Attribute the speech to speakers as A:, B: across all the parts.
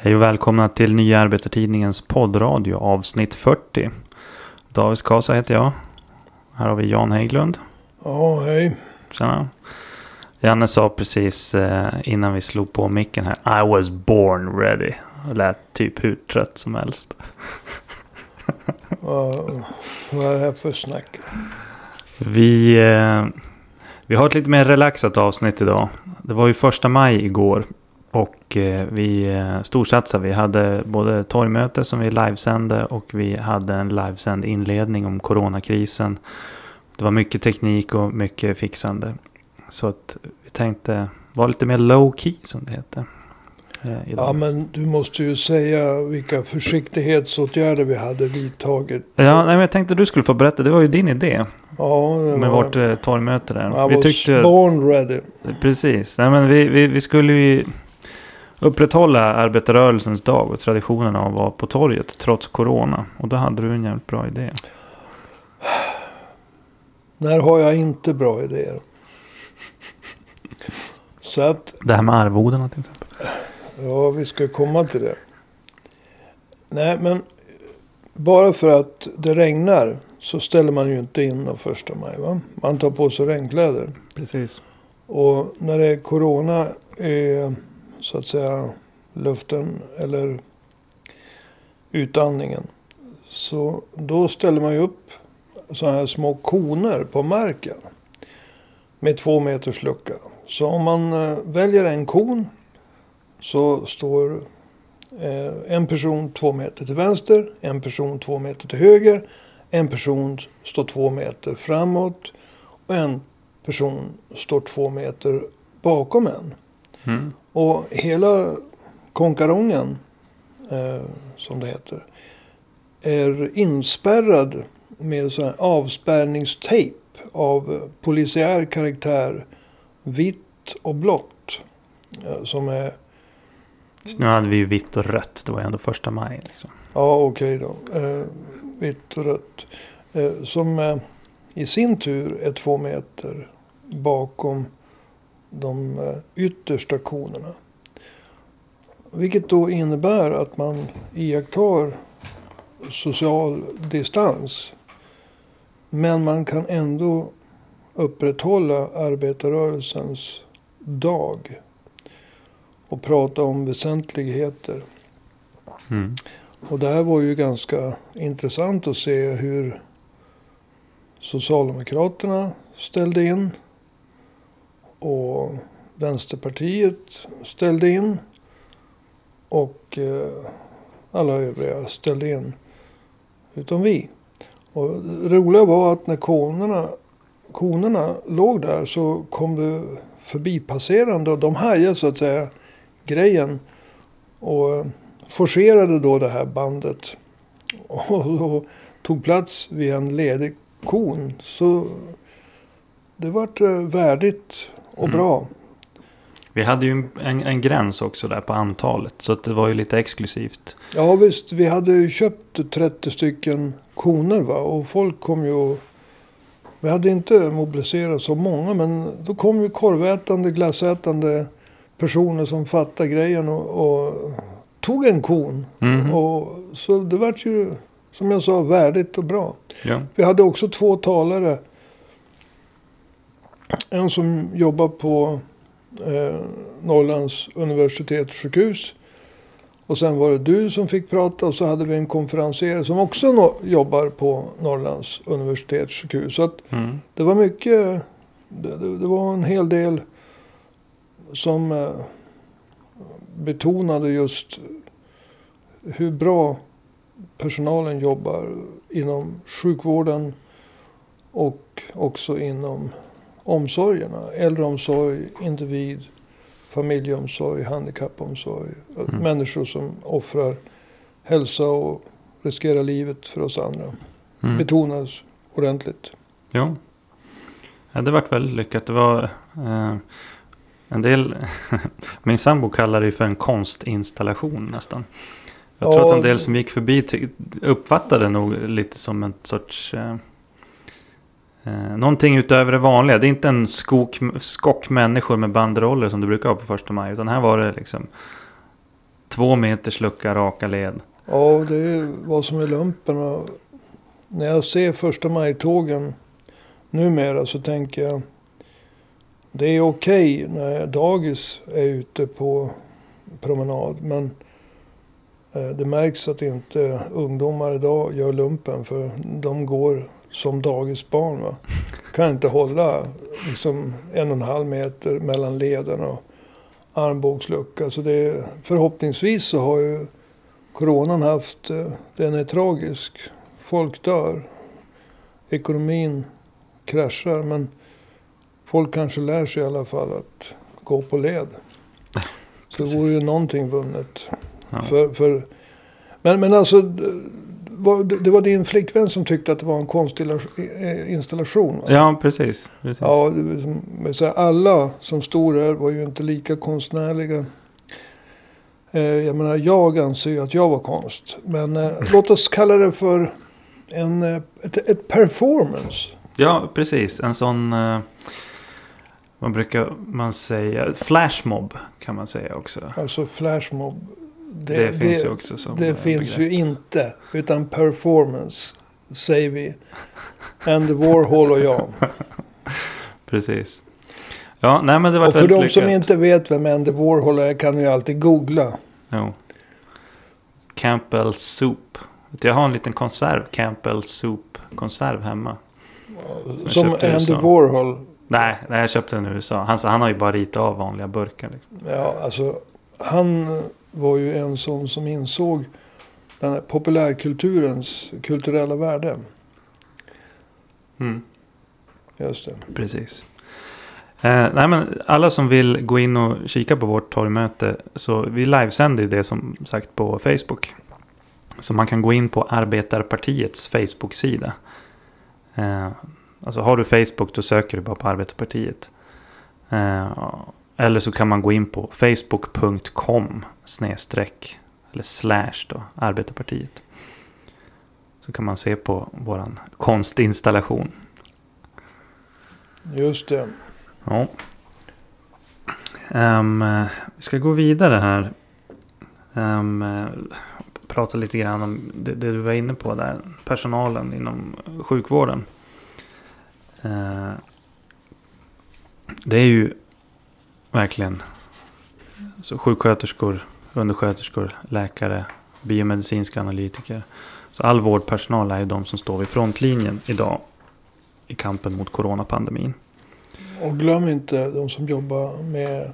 A: Hej och välkomna till Nya Arbetartidningens poddradio avsnitt 40. David Skasa heter jag. Här har vi Jan Hägglund.
B: Ja, hej.
A: Tjena. Janne sa precis eh, innan vi slog på micken här. I was born ready. Och lät typ hur trött som helst.
B: Vad, vad är det här för snack?
A: Vi, eh, vi har ett lite mer relaxat avsnitt idag. Det var ju första maj igår. Och eh, vi eh, storsatsade. Vi hade både torgmöte som vi livesände och vi hade en livesänd inledning om coronakrisen. Det var mycket teknik och mycket fixande. Så att vi tänkte vara lite mer low key som det heter. Eh.
B: Ja, men du måste ju säga vilka försiktighetsåtgärder vi hade vidtagit.
A: Ja, nej, men jag tänkte att du skulle få berätta. Det var ju din idé
B: Ja, det
A: med
B: var,
A: vårt eh, torgmöte där.
B: I
A: vi
B: was
A: tyckte,
B: born ready.
A: precis. Nej, men vi, vi, vi skulle ju upprätthålla arbetarrörelsens dag och traditionen av att vara på torget trots corona. Och då hade du en jävligt bra idé.
B: När har jag inte bra idéer? Så att,
A: Det här med arvodena till exempel.
B: ja, vi ska komma till det. Nej, men bara för att det regnar så ställer man ju inte in den första maj. Va? Man tar på sig regnkläder.
A: Precis.
B: Och när det är corona är så att säga luften eller utandningen. Så då ställer man ju upp sådana här små koner på marken. Med två meters lucka. Så om man eh, väljer en kon så står eh, en person två meter till vänster, en person två meter till höger, en person står två meter framåt och en person står två meter bakom en.
A: Mm.
B: Och hela konkarongen, eh, som det heter, är inspärrad med sån avspärrningstejp av polisiär karaktär, vitt och blått. Eh, som är,
A: Så nu hade vi ju vitt och rött. Det var ju ändå första maj. Liksom.
B: ja okej då, eh, vitt och rött. Eh, som eh, i sin tur är två meter bakom de eh, yttersta konerna. Vilket då innebär att man iakttar social distans. Men man kan ändå upprätthålla arbetarrörelsens dag. Och prata om väsentligheter.
A: Mm.
B: Och det här var ju ganska intressant att se hur Socialdemokraterna ställde in. Och Vänsterpartiet ställde in. Och eh, alla övriga ställde in. Utom vi. Och det roliga var att när konerna, konerna låg där så kom det förbipasserande. Och de hajade så att säga grejen. Och eh, forcerade då det här bandet. Och då tog plats vid en ledig kon. Så det vart eh, värdigt och
A: Mm.
B: bra.
A: Vi hade ju en, en, gräns också där på antalet. Så det var ju lite exklusivt.
B: Ja visst, vi hade ju köpt 30 stycken koner va. Och folk kom ju och... Vi hade inte mobiliserat så många men då kom ju korvätande, glassätande personer som fattade grejen och, och tog en kon.
A: Mhm.
B: Och, så det vart ju, som jag sa, värdigt och bra.
A: Ja.
B: Vi hade också två talare. En som jobbar på eh, Norrlands universitetssjukhus. Och sen var det du som fick prata och så hade vi en konferenser som också no- jobbar på Norrlands universitetssjukhus. Så
A: Mm.
B: det var mycket, det, det, det var en hel del som eh, betonade just hur bra personalen jobbar inom sjukvården och också inom omsorgerna. Äldreomsorg, individ, familjeomsorg, handikappomsorg.
A: Mm.
B: Människor som offrar hälsa och riskerar livet för oss andra.
A: Mm.
B: Betonas ordentligt.
A: Jo. Ja, det vart väldigt lyckat. Det var eh, en del... min sambo kallar det för en konstinstallation nästan. Jag tror
B: Ja.
A: att en del som gick förbi uppfattade nog lite som en sorts... Eh, eh, någonting utöver det vanliga. Det är inte en skok, skock människor med banderoller som du brukar ha på första maj. Utan här var det liksom Två meters lucka, raka led.
B: Ja, det är vad som är lumpen. Och när jag ser första maj-tågen numera så tänker jag. Det är okej okay när dagis är ute på promenad. Men eh, det märks att inte ungdomar idag gör lumpen. För de går som dagisbarn. Va? Kan inte hålla liksom en och en halv meter mellan leden och armbågslucka. Så det, förhoppningsvis så har ju coronan haft, eh, den är tragisk. Folk dör. Ekonomin kraschar. Men folk kanske lär sig i alla fall att gå på led. Så det vore ju någonting vunnet. Ja. För, för, men, men alltså, det var din flickvän som tyckte att det var en konstinstallation? Va?
A: Ja, precis. precis.
B: Ja, det, alla som stod där var ju inte lika konstnärliga. Eh, jag menar, jag anser ju att jag var konst. Men eh, låt oss kalla det för en, eh, ett, ett performance.
A: Ja, precis. En sån... Eh, vad brukar man säga? Flashmob kan man säga också.
B: Alltså flashmob.
A: Det, det finns ju också som
B: Det finns ju inte. Utan performance säger vi. Andy Warhol och jag.
A: Precis. Ja, nej men det var
B: Och för de lyckat. som inte vet vem Andy Warhol är kan ju alltid googla.
A: Jo. Campbell Soup. Jag har en liten konserv. Campbell Soup konserv hemma.
B: Som, som Andy Warhol.
A: Nej, nej, jag köpte den i USA. Han, han har ju bara ritat av vanliga burkar. Liksom.
B: Ja, alltså. Han var ju en sån som insåg den här populärkulturens kulturella värde.
A: Mm.
B: Just det.
A: Precis. Eh, nej, men alla som vill gå in och kika på vårt torgmöte. Så vi livesänder det som sagt på Facebook. Så man kan gå in på Arbetarpartiets Facebook-sida. Eh, alltså har du Facebook då söker du bara på Arbetarpartiet. Eh, eller så kan man gå in på facebook.com snedstreck eller slash då, Arbetarpartiet. Så kan man se på våran konstinstallation.
B: Just det.
A: Ja. Um, vi ska gå vidare här. Um, prata lite grann om det, det, du var inne på där. Personalen inom sjukvården. Uh, det är ju verkligen så sjuksköterskor, undersköterskor, läkare, biomedicinska analytiker. Så all vårdpersonal är ju de som står vid frontlinjen idag i kampen mot coronapandemin.
B: Och glöm inte de som jobbar med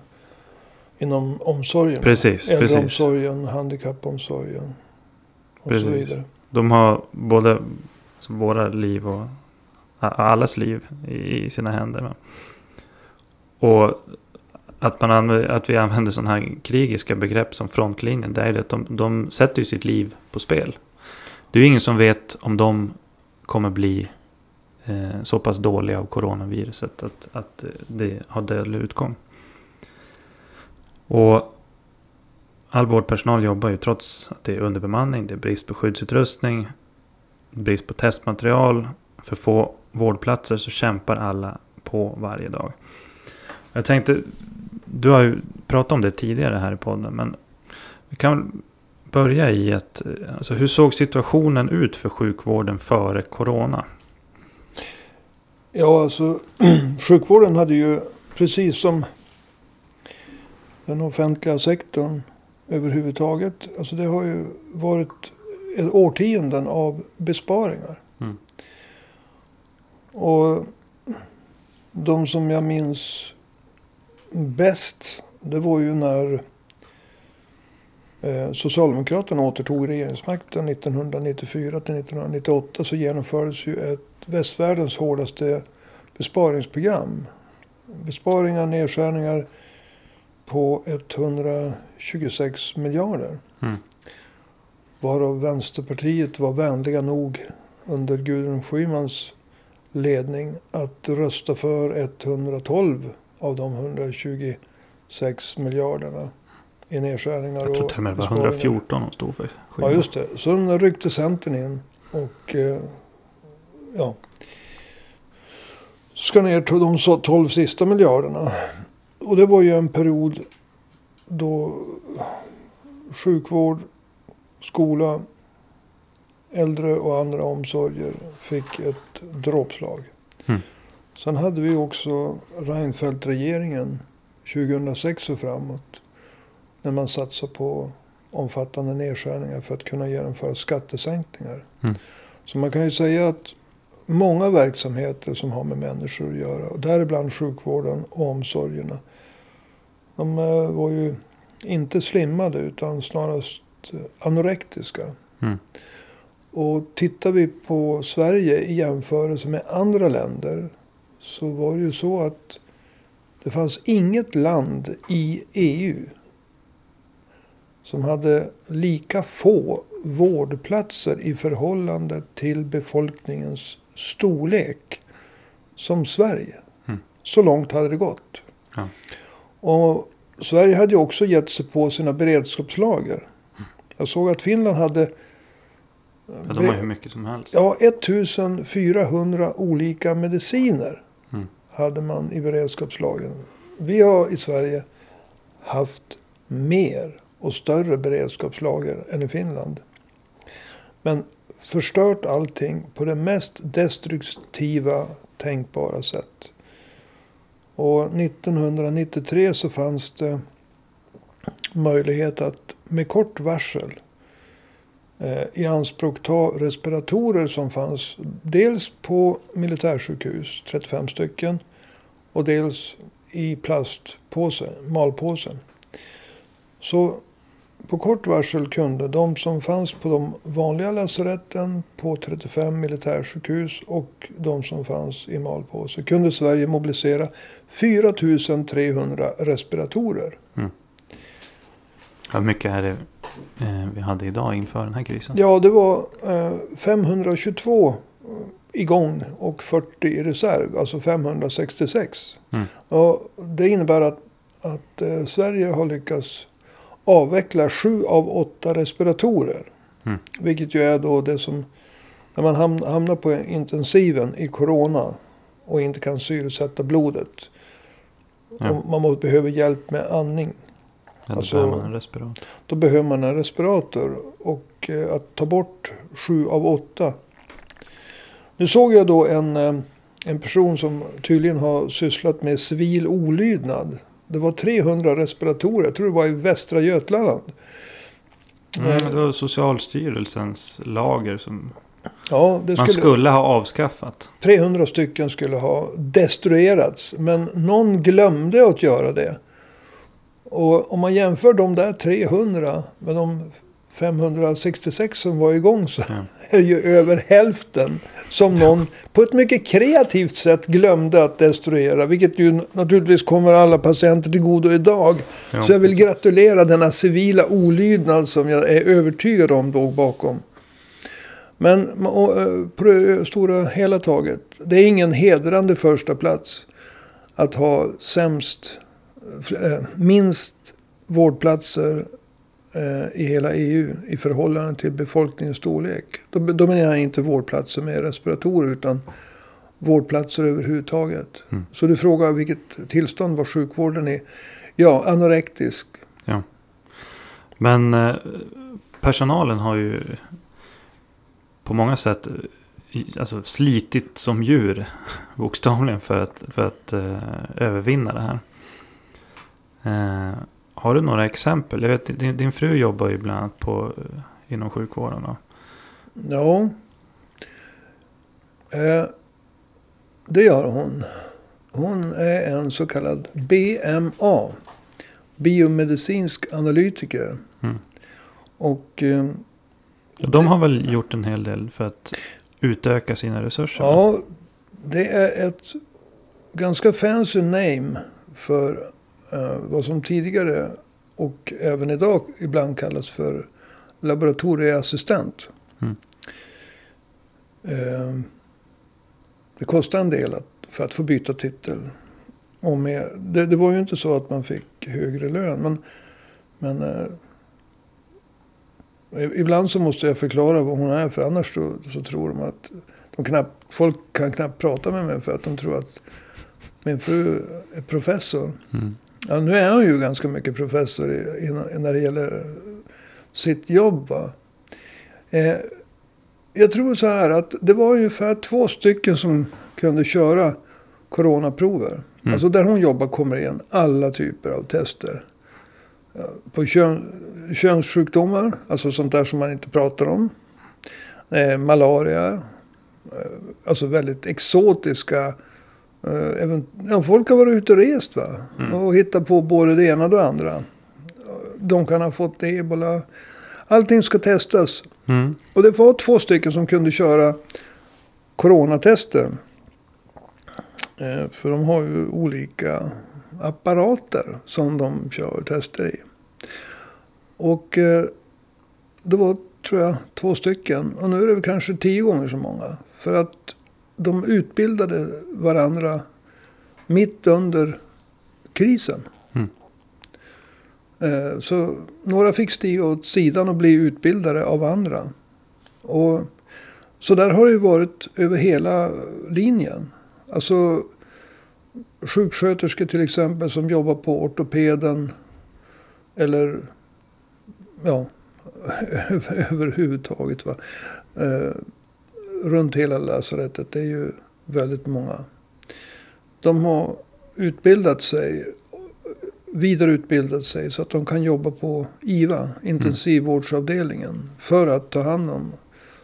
B: inom omsorgen.
A: Precis,
B: Äldreomsorgen, precis. handikappomsorgen. Och precis. så vidare.
A: De har både våra liv och allas liv i, sina händer. Och att, man använder, att vi använder sådana här krigiska begrepp som frontlinjen. Det är ju att de, de sätter ju sitt liv på spel. Det är ju ingen som vet om de kommer bli eh, så pass dåliga av coronaviruset att, att det har dödlig utgång. Och all vårdpersonal jobbar ju trots att det är underbemanning, det är brist på skyddsutrustning, brist på testmaterial, för få vårdplatser så kämpar alla på varje dag. Jag tänkte, du har ju pratat om det tidigare här i podden, men vi kan börja i att, alltså hur såg situationen ut för sjukvården före corona?
B: Ja, alltså sjukvården hade ju precis som den offentliga sektorn överhuvudtaget. Alltså det har ju varit årtionden av besparingar. Mm. Och de som jag minns bäst, det var ju när eh, Socialdemokraterna återtog regeringsmakten 1994 till 1998 så genomfördes ju ett västvärldens hårdaste besparingsprogram. Besparingar, nedskärningar på 126 miljarder. Mm. Varav Vänsterpartiet var vänliga nog under Gudrun Schymans ledning att rösta för 112 av de 126 miljarderna i nedskärningar.
A: Jag tror till och med det var 114 de stod för.
B: Ja, just det. Så den ryckte Centern in och eh, ja, ska ner till de 12 sista miljarderna. Och det var ju en period då sjukvård, skola, äldre och andra omsorger fick ett dråpslag.
A: Mm.
B: Sen hade vi också Reinfeldt-regeringen 2006 och framåt. När man satsade på omfattande nedskärningar för att kunna genomföra skattesänkningar.
A: Mm.
B: Så man kan ju säga att många verksamheter som har med människor att göra, och däribland sjukvården och omsorgerna. De eh, var ju inte slimmade utan snarast eh, anorektiska.
A: Mm.
B: Och tittar vi på Sverige i jämförelse med andra länder. Så var det ju så att det fanns inget land i EU. Som hade lika få vårdplatser i förhållande till befolkningens storlek. Som Sverige.
A: Mm.
B: Så långt hade det gått.
A: Ja.
B: Och Sverige hade ju också gett sig på sina beredskapslager. Jag såg att Finland hade
A: Ja, de har hur mycket som helst.
B: Ja, 1400 olika mediciner
A: Mm
B: hade man i beredskapslagren. Vi har i Sverige haft mer och större beredskapslager än i Finland. Men förstört allting på det mest destruktiva tänkbara sätt. Och 1993 så fanns det möjlighet att med kort varsel Eh, i anspråk ta respiratorer som fanns dels på militärsjukhus, 35 stycken, och dels i plastpåse, malpåse. Så på kort varsel kunde de som fanns på de vanliga lasaretten på 35 militärsjukhus och de som fanns i malpåse kunde Sverige mobilisera 4 300 respiratorer. Mm.
A: Hur mycket är det vi hade idag inför den här krisen?
B: Ja, det var eh, 522 igång och 40 i reserv, alltså 566.
A: Mm.
B: Och det innebär att, att eh, Sverige har lyckats avveckla sju av åtta respiratorer.
A: Mm.
B: Vilket ju är då det som, när man ham- hamnar på intensiven i corona och inte kan syresätta blodet. Och man behöver hjälp med andning.
A: Ja, då
B: alltså-
A: behöver man en respirator.
B: Då behöver man en respirator. Och eh, att ta bort sju av åtta. Nu såg jag då en, eh, en person som tydligen har sysslat med civil olydnad. Det var 300 respiratorer. Jag tror det var i Västra Götaland.
A: Mm, det var Socialstyrelsens lager som
B: Ja, det
A: man
B: skulle,
A: skulle ha avskaffat.
B: 300 stycken skulle ha destruerats. Men någon glömde att göra det. Och om man jämför de där 300 med de 566 som var igång så är det ju över hälften som någon på ett mycket kreativt sätt glömde att destruera. Vilket ju naturligtvis kommer alla patienter till godo idag.
A: Ja,
B: så jag vill gratulera denna civila olydnad som jag är övertygad om låg bakom. Men och, på det stora hela taget. Det är ingen hedrande första plats att ha sämst, minst vårdplatser eh, i hela EU i förhållande till befolkningens storlek. Då, då menar jag inte vårdplatser med respiratorer utan vårdplatser överhuvudtaget.
A: Mm.
B: Så du frågar vilket tillstånd var sjukvården i? Ja, anorektisk.
A: Men eh, personalen har ju på många sätt eh, alltså, slitit som djur. Bokstavligen för att, för att eh, övervinna det här. Eh, har du några exempel? Jag vet, din, din fru jobbar ju bland annat på, eh, inom sjukvården. va?
B: Ja. Eh, det gör hon. Hon är en så kallad BMA. Biomedicinsk analytiker.
A: Mm.
B: Och eh,
A: De har väl gjort en hel del för att utöka sina resurser?
B: ja, det är ett ganska fancy name för vad som tidigare och även idag ibland kallas för laboratorieassistent.
A: Mm.
B: Eh, det kostar en del att, för att få byta titel. Och med, det, det var ju inte så att man fick högre lön. Men, men eh, ibland så måste jag förklara vad hon är. För annars så, så tror de att de knappt, folk kan knappt prata med mig. För att de tror att min fru är professor.
A: Mm.
B: Ja, nu är hon ju ganska mycket professor i, i, när det gäller sitt jobb. Va? Eh, jag tror så här att det var ungefär två stycken som kunde köra coronaprover. Mm. Alltså där hon jobbar kommer igen alla typer av tester. På kön, könssjukdomar, alltså sånt där som man inte pratar om. Eh, malaria. Eh, alltså väldigt exotiska. Eh, även, ja, folk har varit ute och rest va. Mm. Och hittat på både det ena och det andra. De kan ha fått ebola. Allting ska testas. Mm. Och det var två stycken som kunde köra coronatester. Eh, för de har ju olika apparater som de kör tester i. Och eh, det var, tror jag, två stycken. Och nu är det kanske tio gånger så många. För att de utbildade varandra mitt under krisen. Mm. Eh, så några fick stiga åt sidan och bli utbildade av andra. Och så där har det ju varit över hela linjen. Alltså sjuksköterskor till exempel som jobbar på ortopeden. Eller ja, överhuvudtaget. Va? Eh, runt hela lasarettet. Det är ju väldigt många. De har utbildat sig, vidareutbildat sig så att de kan jobba på IVA, intensivvårdsavdelningen. För att ta hand om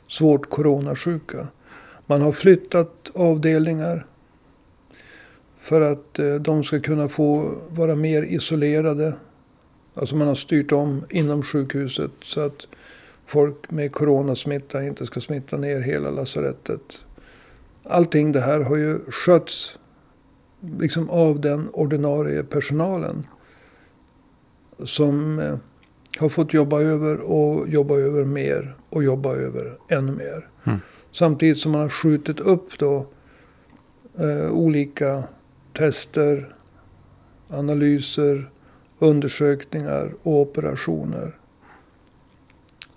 B: svårt coronasjuka. Man har flyttat avdelningar. För att eh, de ska kunna få vara mer isolerade. Alltså man har styrt om inom sjukhuset. Så att folk med coronasmitta inte ska smitta ner hela lasarettet. Allting det här har ju skötts liksom av den ordinarie personalen. Som eh, har fått jobba över och jobba över mer och jobba över ännu mer. Mm. Samtidigt som man har skjutit upp då eh, olika tester, analyser, undersökningar och operationer.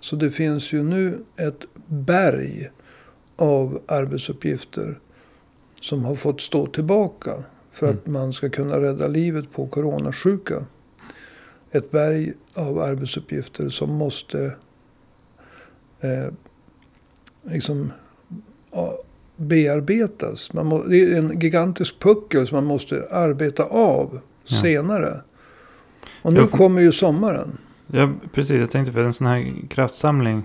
B: Så det finns ju nu ett berg av arbetsuppgifter som har fått stå tillbaka för att mm. man ska kunna rädda livet på coronasjuka. Ett berg av arbetsuppgifter som måste eh, liksom, ja, bearbetas. Man må, det är en gigantisk puckel som man måste arbeta av ja. senare. Och nu kommer ju sommaren.
A: Ja, precis. Jag tänkte för en sån här kraftsamling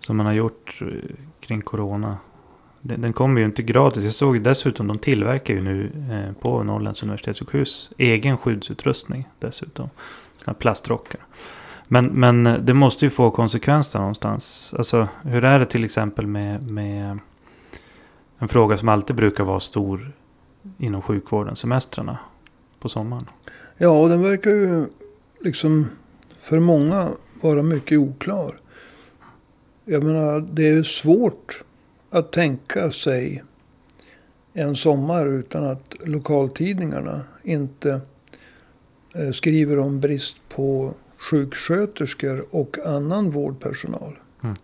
A: som man har gjort eh, kring corona. Den, den kommer ju inte gratis. Jag såg dessutom, de tillverkar ju nu eh, på Norrlands universitetssjukhus egen skyddsutrustning dessutom. Såna här plastrockar. Men, men eh, det måste ju få konsekvenser någonstans. Alltså hur är det till exempel med, med en fråga som alltid brukar vara stor inom sjukvården, semestrarna på sommaren?
B: Ja, och den verkar ju liksom för många vara mycket oklar. Jag menar, det är svårt att tänka sig en sommar utan att lokaltidningarna inte eh, skriver om brist på sjuksköterskor och annan vårdpersonal. Mm.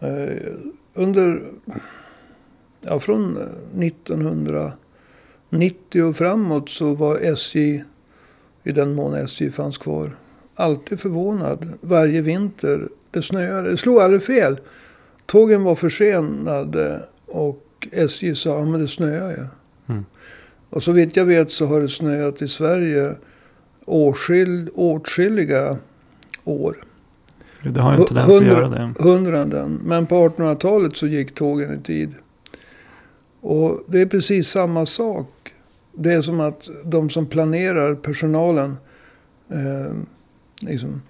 B: Eh, under, ja, från 1990 och framåt så var SJ, i den mån SJ fanns kvar, alltid förvånad varje vinter. Det snöade, det slog aldrig fel. Tågen var försenade och SJ sa att det snöar ju. Mm. Och så vitt jag vet så har det snöat i Sverige åtskil, åtskilliga år.
A: Det har inte tendens att göra det.
B: Hundraden. Men på 1800-talet så gick tågen i tid. Och det är precis samma sak. Det är som att de som planerar personalen. Eh, liksom,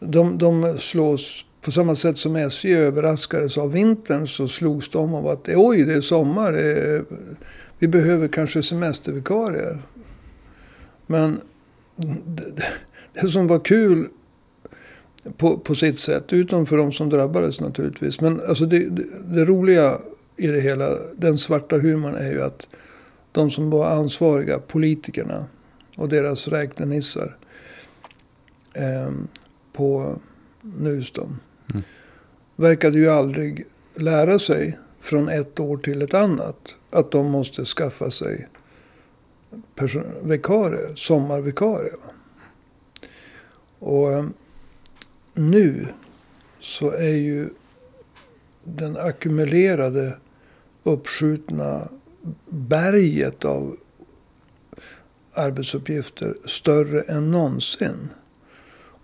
B: de, de slås på samma sätt som SJ överraskades av vintern. Så slogs de av att oj det är sommar. Det är, vi behöver kanske semestervikarier. Men det, det som var kul på, på sitt sätt, utom för de som drabbades naturligtvis. Men alltså det, det, det roliga i det hela, den svarta humorn är ju att de som var ansvariga, politikerna och deras räknenissar eh, på Nustom. Mm. Verkade ju aldrig lära sig från ett år till ett annat att de måste skaffa sig vikarie, sommarvikarie. Och eh, nu så är ju den ackumulerade uppskjutna berget av arbetsuppgifter större än någonsin.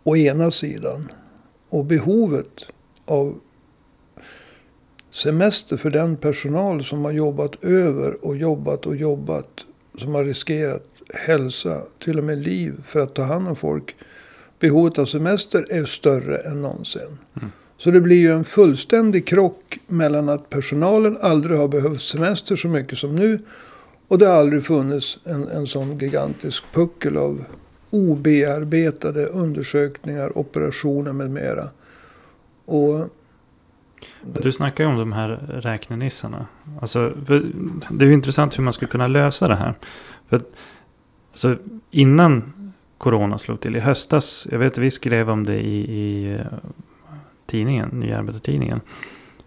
B: Å ena sidan. Och behovet av semester för den personal som har jobbat över och jobbat och jobbat. Som har riskerat hälsa, till och med liv för att ta hand om folk. Behovet av semester är större än någonsin. Mm. Så det blir ju en fullständig krock mellan att personalen aldrig har behövt semester så mycket som nu. Och det har aldrig funnits en, en sån gigantisk puckel av obearbetade undersökningar, operationer med mera. Och
A: du snackar ju om de här räknenissarna. Alltså, det är ju intressant hur man skulle kunna lösa det här. För alltså, innan corona slog till i höstas. Jag vet att vi skrev om det i, i eh, tidningen, Nya Arbetartidningen.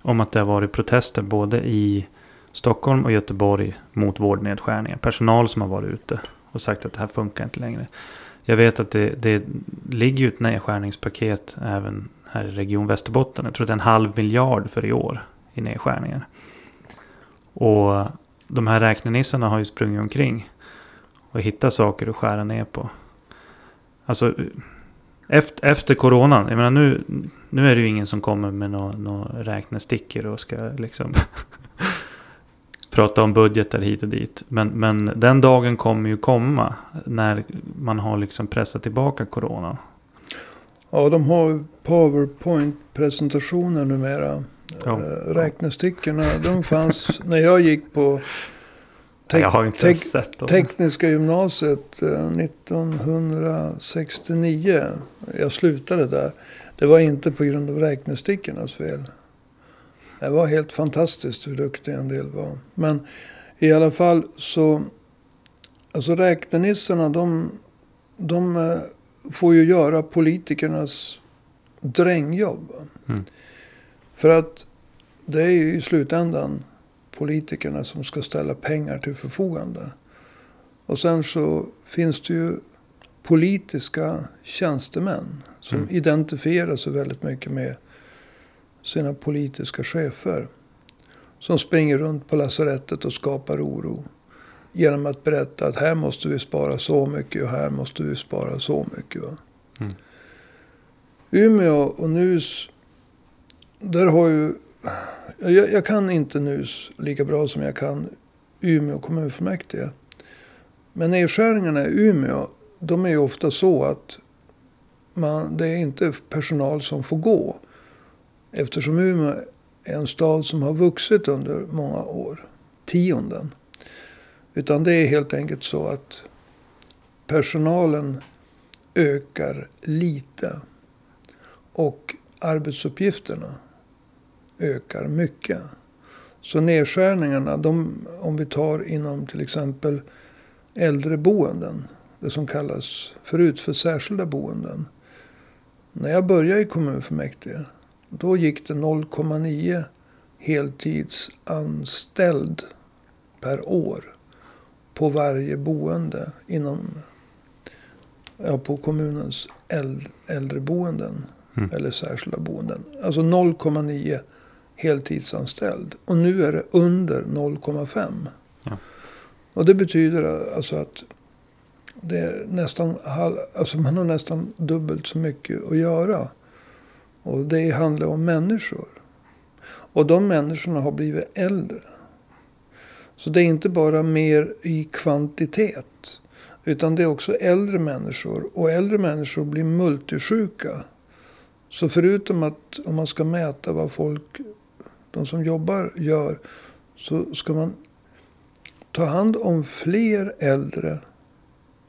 A: Om att det har varit protester både i Stockholm och Göteborg mot vårdnedskärningar. Personal som har varit ute och sagt att det här funkar inte längre. Jag vet att det, det ligger ett nedskärningspaket även här i Region Västerbotten. Jag tror det är en halv miljard för i år i nedskärningar. Och de här räknenissarna har ju sprungit omkring och hittat saker att skära ner på. Alltså efter, efter coronan, jag menar nu, nu är det ju ingen som kommer med några nå räknestickor och ska liksom prata om budgetar hit och dit. Men, men den dagen kommer ju komma när man har liksom pressat tillbaka coronan.
B: Ja, de har powerpoint-presentationer numera. Ja. Äh, räknestickorna, de fanns när jag gick på
A: te te.
B: Tekniska gymnasiet 1969. Eh, jag slutade där. Det var inte på grund av räknestickornas fel. Det var helt fantastiskt hur duktiga en del var. Men i alla fall så. Alltså räknenissarna de, de eh, får ju göra politikernas drängjobb. Mm. För att det är ju i slutändan politikerna som ska ställa pengar till förfogande. Och sen så finns det ju politiska tjänstemän som mm. identifierar sig väldigt mycket med sina politiska chefer. Som springer runt på lasarettet och skapar oro. Genom att berätta att här måste vi spara så mycket och här måste vi spara så mycket. Va? Mm. Umeå och NUS. Där har ju. Jag, jag, kan inte NUS lika bra som jag kan Umeå kommunfullmäktige. Men nedskärningarna i Umeå. De är ju ofta så att man, det är inte personal som får gå. Eftersom Umeå är en stad som har vuxit under många år. Tionden. Utan det är helt enkelt så att personalen ökar lite. Och arbetsuppgifterna ökar mycket. Så nedskärningarna, de, om vi tar inom till exempel äldreboenden. Det som kallas förut för särskilda boenden. När jag började i kommunfullmäktige. Då gick det 0,9 heltidsanställd per år på varje boende inom ja, på kommunens äldreboenden. Mm. Eller särskilda boenden. Alltså 0,9 heltidsanställd. Och nu är det under 0,5. Ja. Och det betyder alltså att det är nästan alltså man har nästan dubbelt så mycket att göra. Och det handlar om människor. Och de människorna har blivit äldre. Så det är inte bara mer i kvantitet. Utan det är också äldre människor. Och äldre människor blir multisjuka. Så förutom att om man ska mäta vad folk, de som jobbar, gör. Så ska man ta hand om fler äldre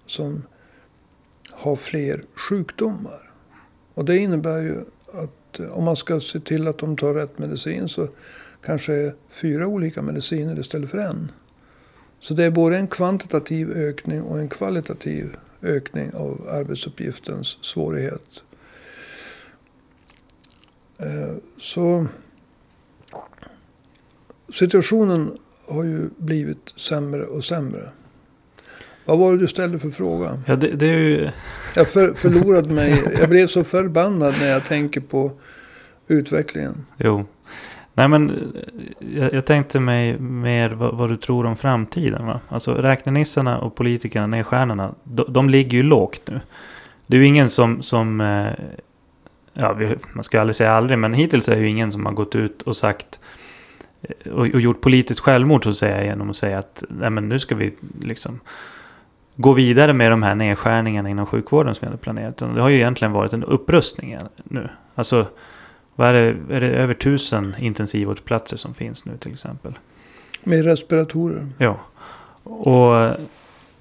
B: som har fler sjukdomar. Och det innebär ju att eh, om man ska se till att de tar rätt medicin så kanske fyra olika mediciner istället för en. Så det är både en kvantitativ ökning och en kvalitativ ökning av arbetsuppgiftens svårighet. Eh, så situationen har ju blivit sämre och sämre. Vad var det du ställde för fråga?
A: Ja, det, det är ju...
B: Jag för, förlorade mig. Jag blev så förbannad när jag tänker på utvecklingen.
A: Jo. Nej men eh, jag, jag tänkte mig mer vad, vad, du tror om framtiden. Va? Alltså räknenissarna och politikerna, nedstjärnorna, de, de ligger ju lågt nu. Det är ju ingen som, som eh, ja, man ska aldrig säga aldrig, men hittills är det ju ingen som har gått ut och sagt eh, och, och gjort politiskt självmord så att säga genom att säga att nej, men nu ska vi liksom gå vidare med de här nedskärningarna inom sjukvården som vi hade planerat. Det har ju egentligen varit en upprustning nu. Alltså, vad är det, är det över tusen intensivvårdsplatser som finns nu till exempel?
B: Med respiratorer.
A: Ja. Och,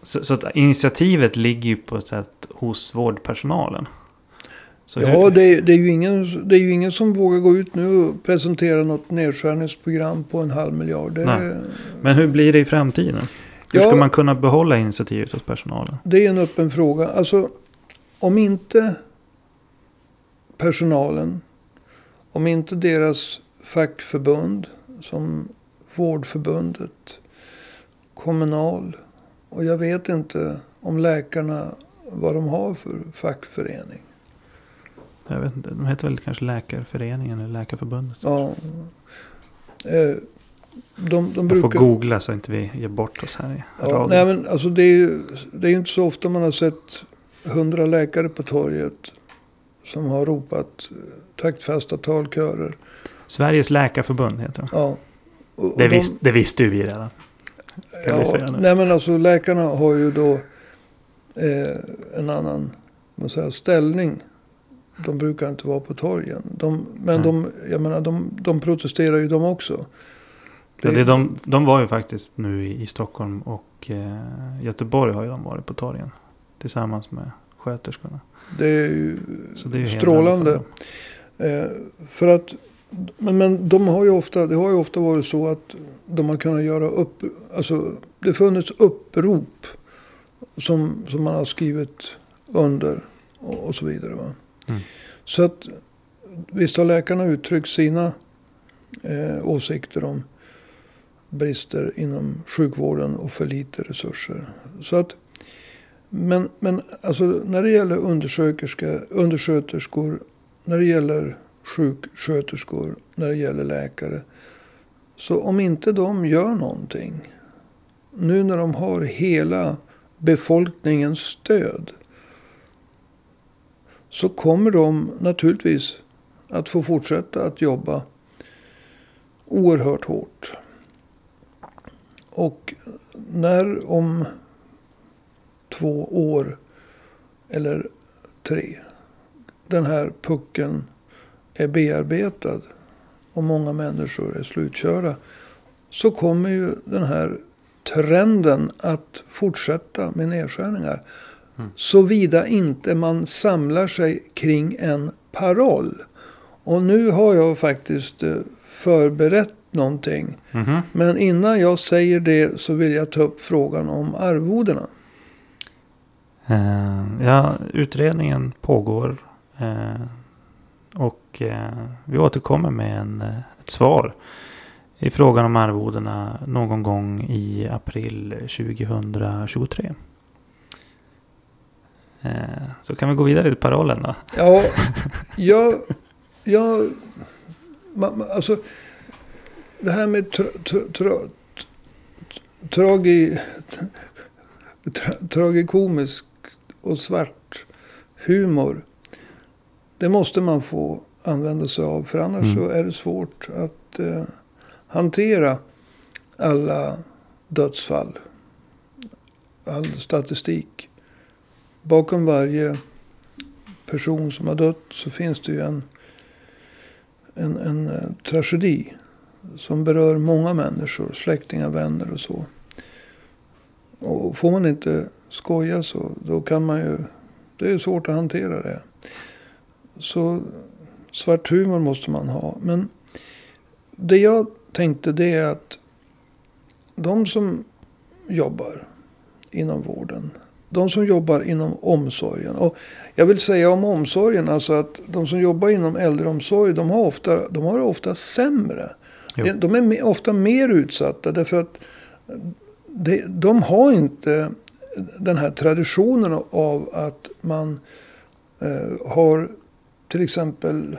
A: så, så att initiativet ligger ju på ett sätt hos vårdpersonalen.
B: Så ja, det, är, det, är ju ingen, det är ju ingen som vågar gå ut nu och presentera något nedskärningsprogram på en halv miljard. Det...
A: Men hur blir det i framtiden? Hur ja, ska man kunna behålla initiativet hos personalen?
B: Det är en öppen fråga. Alltså, om inte personalen, om inte deras fackförbund som Vårdförbundet, Kommunal och jag vet inte om läkarna vad de har för fackförening.
A: Jag vet inte, de heter väl kanske Läkarföreningen eller Läkarförbundet.
B: Ja. Eh, de, de
A: brukar... får googla så inte vi ger bort oss här i
B: ja, Nej, men alltså det är ju det är inte så ofta man har sett hundra läkare på torget. Som har ropat taktfasta talkörer.
A: Sveriges läkarförbund heter de.
B: Ja.
A: Och, och det, visst, det visste vi redan.
B: Ja, nej men alltså läkarna har ju då eh, en annan man säger, ställning. De brukar inte vara på torgen. De, men de, jag menar, de, de protesterar ju de också.
A: Det... Ja, det de, de var ju faktiskt nu i, i Stockholm och eh, Göteborg har ju de varit på torgen. Tillsammans med sköterskorna.
B: Det är ju, det är ju strålande. Eh, för att, men, men de har ju ofta, det har ju ofta varit så att de har kunnat göra upp, alltså det funnits upprop som, som man har skrivit under och, och så vidare. Va? Mm. Så att visst har läkarna uttryckt sina eh, åsikter om brister inom sjukvården och för lite resurser. Så att, men, men alltså när det gäller undersköterskor, när det gäller sjuksköterskor, när det gäller läkare. Så om inte de gör någonting. Nu när de har hela befolkningens stöd. Så kommer de naturligtvis att få fortsätta att jobba oerhört hårt. Och när om två år eller tre den här pucken är bearbetad och många människor är slutkörda. Så kommer ju den här trenden att fortsätta med nedskärningar. Mm. Såvida inte man samlar sig kring en paroll. Och nu har jag faktiskt eh, förberett någonting. Mm. Men innan jag säger det så vill jag ta upp frågan om arvodena.
A: Uh, ja, utredningen pågår. Uh, och uh, vi återkommer med en, ett svar i frågan om arvodena någon gång i april 2023. Så kan vi gå vidare till parollen då?
B: Ja, jag... jag alltså, det här med tra, tra, tra, tragi, tra, tragikomisk och svart humor. Det måste man få använda sig av. För annars mm. så är det svårt att eh, hantera alla dödsfall. All statistik. Bakom varje person som har dött så finns det ju en, en, en eh, tragedi som berör många människor, släktingar, vänner och så. Och får man inte skoja så, då kan man ju, det är svårt att hantera det. Så svart humor måste man ha. Men det jag tänkte det är att de som jobbar inom vården. De som jobbar inom omsorgen. Och jag vill säga om omsorgen, alltså att de som jobbar inom äldreomsorg, de har ofta, de har ofta sämre Jo. De är ofta mer utsatta därför att de har inte den här traditionen av att man eh, har till exempel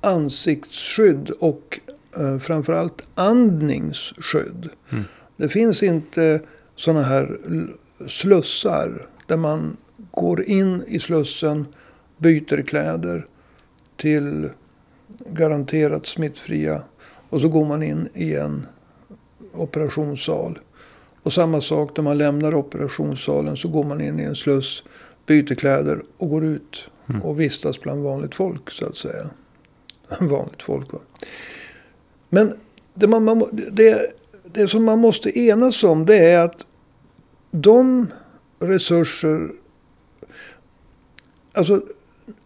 B: ansiktsskydd och eh, framförallt andningsskydd.
A: Mm.
B: Det finns inte sådana här slussar där man går in i slussen, byter kläder till garanterat smittfria och så går man in i en operationssal. Och samma sak när man lämnar operationssalen så går man in i en sluss, byter kläder och går ut
A: Mm.
B: och vistas bland vanligt folk så att säga. vanligt folk va. Men det, man, man, det, det som man måste enas om det är att de resurser... Alltså,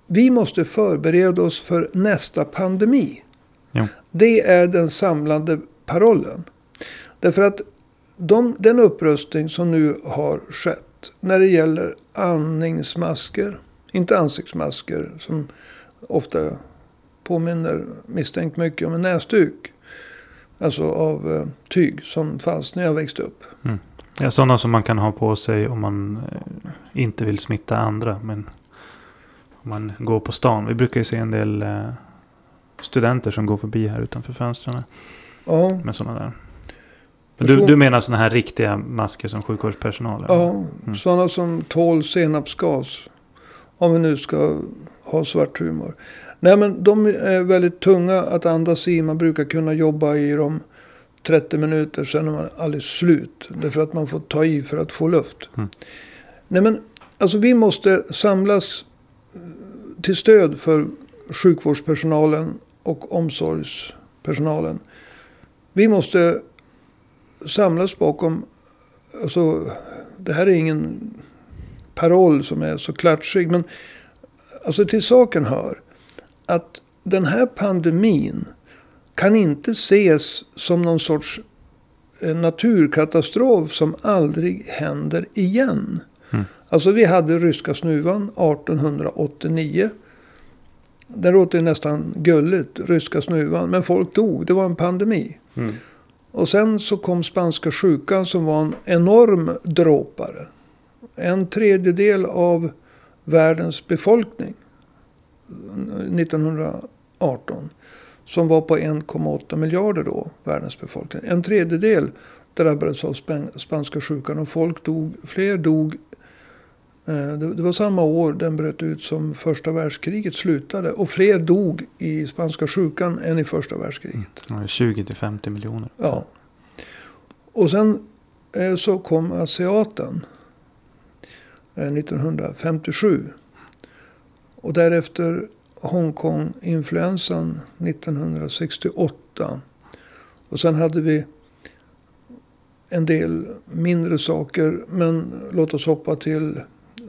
B: vi måste förbereda oss för nästa pandemi.
A: Jo.
B: Det är den samlande parollen. Därför att de, den upprustning som nu har skett när det gäller andningsmasker, inte ansiktsmasker som ofta påminner misstänkt mycket om en näsduk. Alltså av eh, tyg som fanns när jag växte upp.
A: Ja, sådana som man kan ha på sig om man eh, inte vill smitta andra. Men om man går på stan. Vi brukar ju se en del eh, studenter som går förbi här utanför fönstren
B: Ja,
A: med sådana där. Du, du menar sådana här riktiga masker som sjukvårdspersonal? eller?
B: ja
A: Mm.
B: sådana som tål senapsgas. Om vi nu ska ha svart humor. Nej men de är väldigt tunga att andas i. Man brukar kunna jobba i dem 30 minuter. Sen är man alldeles slut. Därför att man får ta i för att få luft.
A: Mm.
B: Nej men alltså vi måste samlas till stöd för sjukvårdspersonalen och omsorgspersonalen. Vi måste samlas bakom, alltså det här är ingen paroll som är så klatschig. Men alltså till saken hör att den här pandemin kan inte ses som någon sorts eh, naturkatastrof som aldrig händer igen.
A: Mm.
B: Alltså vi hade ryska snuvan 1889. Det låter nästan gulligt, ryska snuvan. Men folk dog, det var en pandemi.
A: Mm.
B: Och sen så kom spanska sjukan som var en enorm dråpare. En tredjedel av världens befolkning 1918. Som var på 1,8 miljarder då, världens befolkning. En tredjedel drabbades av span- spanska sjukan och folk dog, fler dog. Eh, Det, var samma år den bröt ut som första världskriget slutade. Och fler dog i spanska sjukan än i första världskriget.
A: Ja, 20 till 50 miljoner.
B: Ja. Och sen eh, så kom asiaten eh, 1957. Och därefter Hongkong-influensan 1968. Och sen hade vi en del mindre saker. Men låt oss hoppa till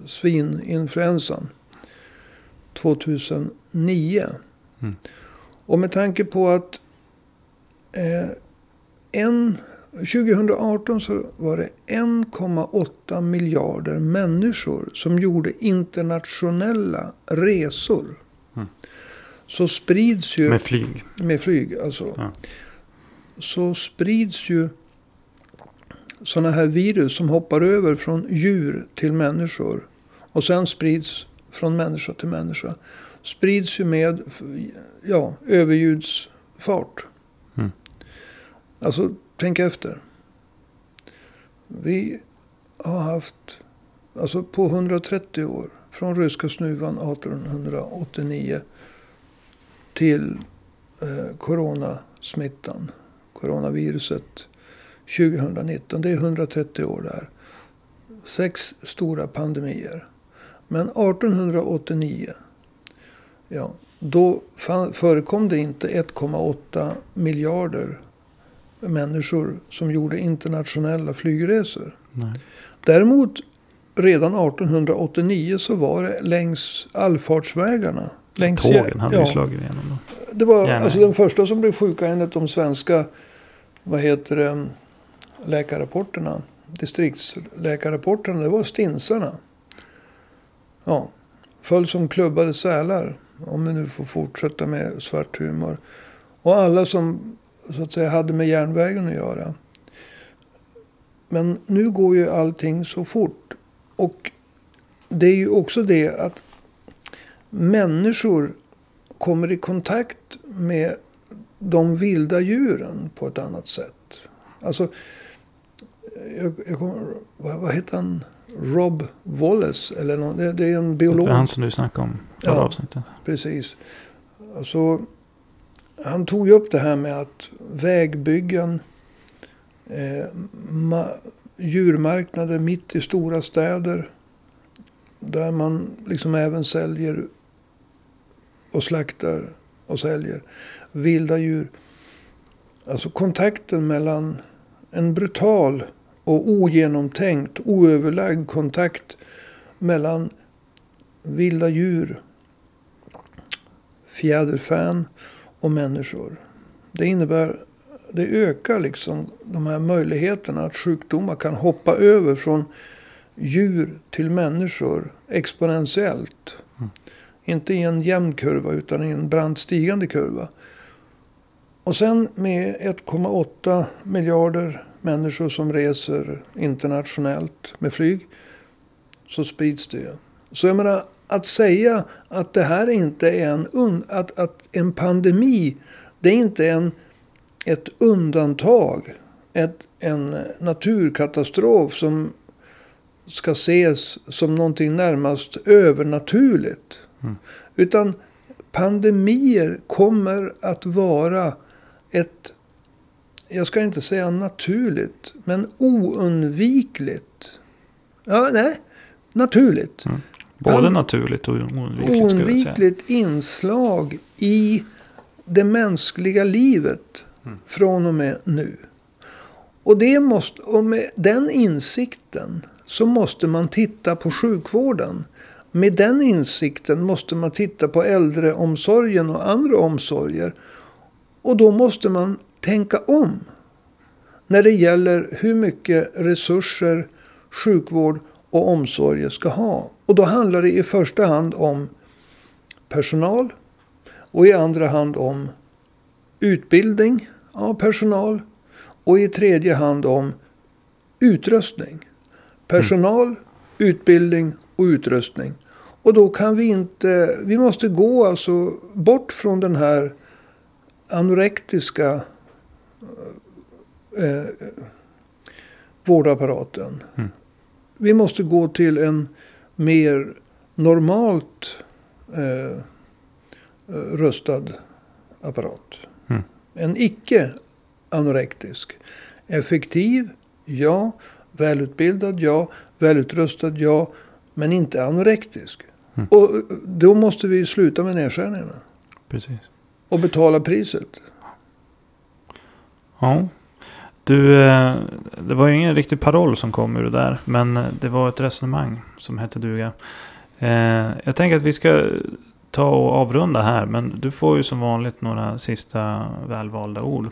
B: svininfluensan 2009.
A: Mm.
B: Och med tanke på att eh, en, 2018 så var det 1,8 miljarder människor som gjorde internationella resor.
A: Mm.
B: Så sprids ju
A: Med flyg.
B: med flyg alltså.
A: Ja.
B: Så sprids ju sådana här virus som hoppar över från djur till människor. Och sen sprids från människa till människa. Sprids ju med ja, överljudsfart.
A: Mm.
B: Alltså, tänk efter. Vi har haft, alltså på 130 år, från ryska snuvan 1889 till eh, coronasmittan, coronaviruset 2019. Det är 130 år där. Sex stora pandemier. Men 1889, ja, då förekom det inte 1,8 miljarder människor som gjorde internationella flygresor.
A: Nej.
B: Däremot redan 1889 så var det längs allfartsvägarna. Längs
A: Tågen hade
B: ja,
A: slagit igenom då.
B: Det var alltså den första som blev sjuka enligt de svenska vad heter det, läkarrapporterna. Distriktsläkarrapporterna. Det var stinsarna. Ja. Föll som klubbade sälar. Om vi nu får fortsätta med svart humor. Och alla som så att säga hade med järnvägen att göra. Men nu går ju allting så fort. Och det är ju också det att människor kommer i kontakt med de vilda djuren på ett annat sätt. Alltså, jag, jag kommer, vad, vad heter han? Rob Wallace. Eller någon, det, det är en biolog.
A: Det är han som du snackade om förra
B: Ja.
A: avsnittet.
B: Precis. Alltså, han tog ju upp det här med att vägbyggen, eh, ma- djurmarknader mitt i stora städer. Där man liksom även säljer och slaktar och säljer vilda djur. Alltså kontakten mellan en brutal och ogenomtänkt, oöverlagd kontakt mellan vilda djur fjäderfän och människor. Det innebär, det ökar liksom de här möjligheterna att sjukdomar kan hoppa över från djur till människor exponentiellt.
A: Mm.
B: Inte i en jämn kurva utan i en brant stigande kurva. Och sen med 1,8 miljarder människor som reser internationellt med flyg. Så sprids det ju. Så jag menar att säga att det här inte är en, att, att en pandemi. Det är inte en, ett undantag. Ett, en naturkatastrof som ska ses som någonting närmast övernaturligt.
A: Mm.
B: Utan pandemier kommer att vara ett, jag ska inte säga naturligt, men oundvikligt. Ja, nej, naturligt.
A: Både
B: Pan-
A: naturligt och oundvikligt.
B: Oundvikligt inslag i det mänskliga livet
A: Mm.
B: från och med nu. Och, det måste, och med den insikten så måste man titta på sjukvården. Med den insikten måste man titta på äldreomsorgen och andra omsorger. Och då måste man tänka om. När det gäller hur mycket resurser sjukvård och omsorger ska ha. Och då handlar det i första hand om personal. Och i andra hand om utbildning av personal. Och i tredje hand om utrustning. Personal, utbildning och utrustning. Och då kan vi inte, vi måste gå alltså bort från den här anorektiska eh, vårdapparaten.
A: Mm.
B: Vi måste gå till en mer normalt eh, röstad apparat.
A: Mm.
B: En icke anorektisk. Effektiv, ja. Välutbildad, ja. Välutrustad, ja. Men inte anorektisk.
A: Mm.
B: Och då måste vi sluta med nedskärningarna.
A: Precis.
B: Och betala priset.
A: Ja. Du, eh, det var ju ingen riktig paroll som kom ur det där. Men eh, det var ett resonemang som hette duga. Eh, Jag tänker att vi ska ta och avrunda här. Men du får ju som vanligt några sista välvalda ord.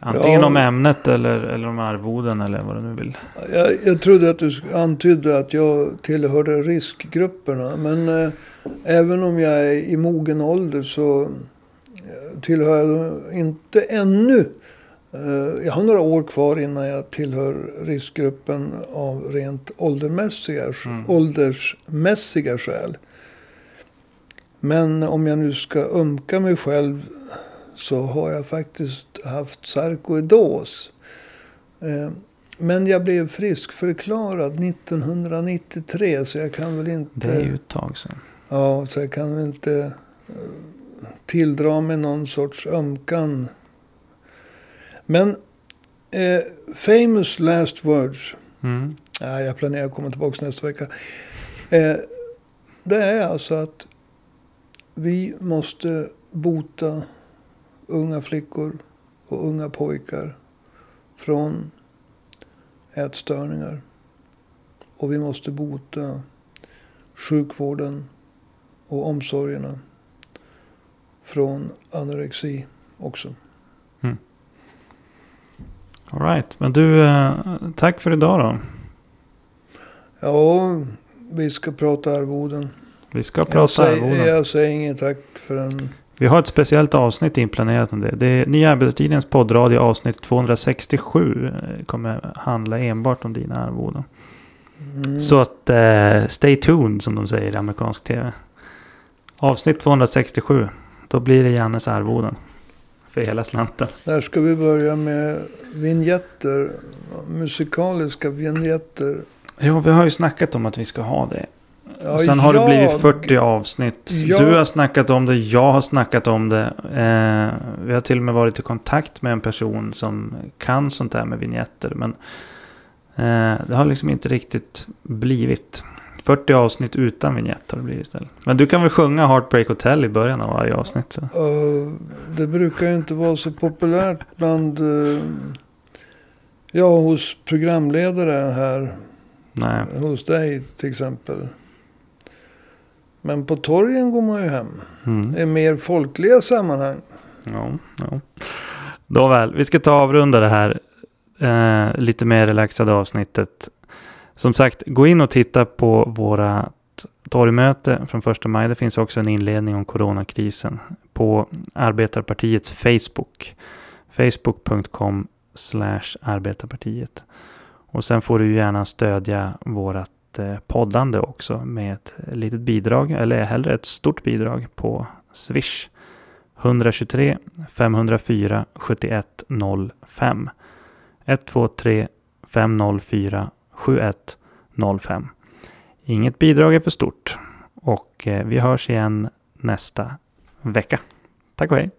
A: Antingen
B: Ja.
A: om ämnet eller, eller om arvoden eller vad du nu vill.
B: Jag, jag trodde att du antydde att jag tillhörde riskgrupperna. Men eh, även om jag är i mogen ålder så tillhör jag inte ännu. Eh, jag har några år kvar innan jag tillhör riskgruppen av rent åldermässiga,
A: Mm.
B: åldersmässiga skäl. Men om jag nu ska ömka mig själv så har jag faktiskt haft sarkoidos. Eh, Men jag blev friskförklarad 1993 så jag kan väl inte...
A: Det är ju ett tag sedan.
B: Ja, så jag kan väl inte eh, tilldra mig någon sorts ömkan. Men eh, famous last words.
A: Mm.
B: Nej, jag planerar att komma tillbaka nästa vecka. Eh, det är alltså att vi måste bota unga flickor och unga pojkar från ätstörningar. Och vi måste bota sjukvården och omsorgerna från anorexi också.
A: All right. Men du, eh, tack för idag då.
B: Ja, vi ska prata arvoden.
A: Vi ska
B: Jag
A: prata
B: säger,
A: arvoden.
B: jag säger inget tack förrän
A: Vi har ett speciellt avsnitt inplanerat om det. Det är Nya Arbetartidningens poddradio avsnitt 267. eh, kommer handla enbart om dina arvoden.
B: Mm.
A: Så att eh, stay tuned som de säger i amerikansk tv. Avsnitt 267. Då blir det Jannes arvoden. För hela slanten.
B: Där ska vi börja med vignetter. Musikaliska vignetter.
A: Jo, vi har ju snackat om att vi ska ha det.
B: Ja,
A: sen har det blivit
B: jag-
A: 40 avsnitt.
B: jag-
A: Du har snackat om det, jag har snackat om det. Eh, vi har till och med varit i kontakt med en person som kan sånt där med vignetter. Men eh, det har liksom inte riktigt blivit. 40 avsnitt utan vignett har det blivit istället. Men du kan väl sjunga Heartbreak Hotel i början av varje avsnitt? Så.
B: Eh, det brukar ju inte vara så populärt bland... eh, ja, hos programledare här.
A: Nej.
B: Hos dig till exempel. Men på torgen går man ju hem.
A: Mm.
B: I mer folkliga sammanhang.
A: Ja, ja. Då väl, vi ska ta avrunda det här eh, lite mer relaxade avsnittet. Som sagt, gå in och titta på våra torgmöte från första maj. Det finns också en inledning om coronakrisen på Arbetarpartiets Facebook. Facebook.com Arbetarpartiet. Och sen får du gärna stödja vårat eh, poddande också med ett litet bidrag, eller hellre ett stort bidrag på Swish. 123 504 7105. 123 504 7105. Inget bidrag är för stort. Och eh, vi hörs igen nästa vecka. Tack och hej!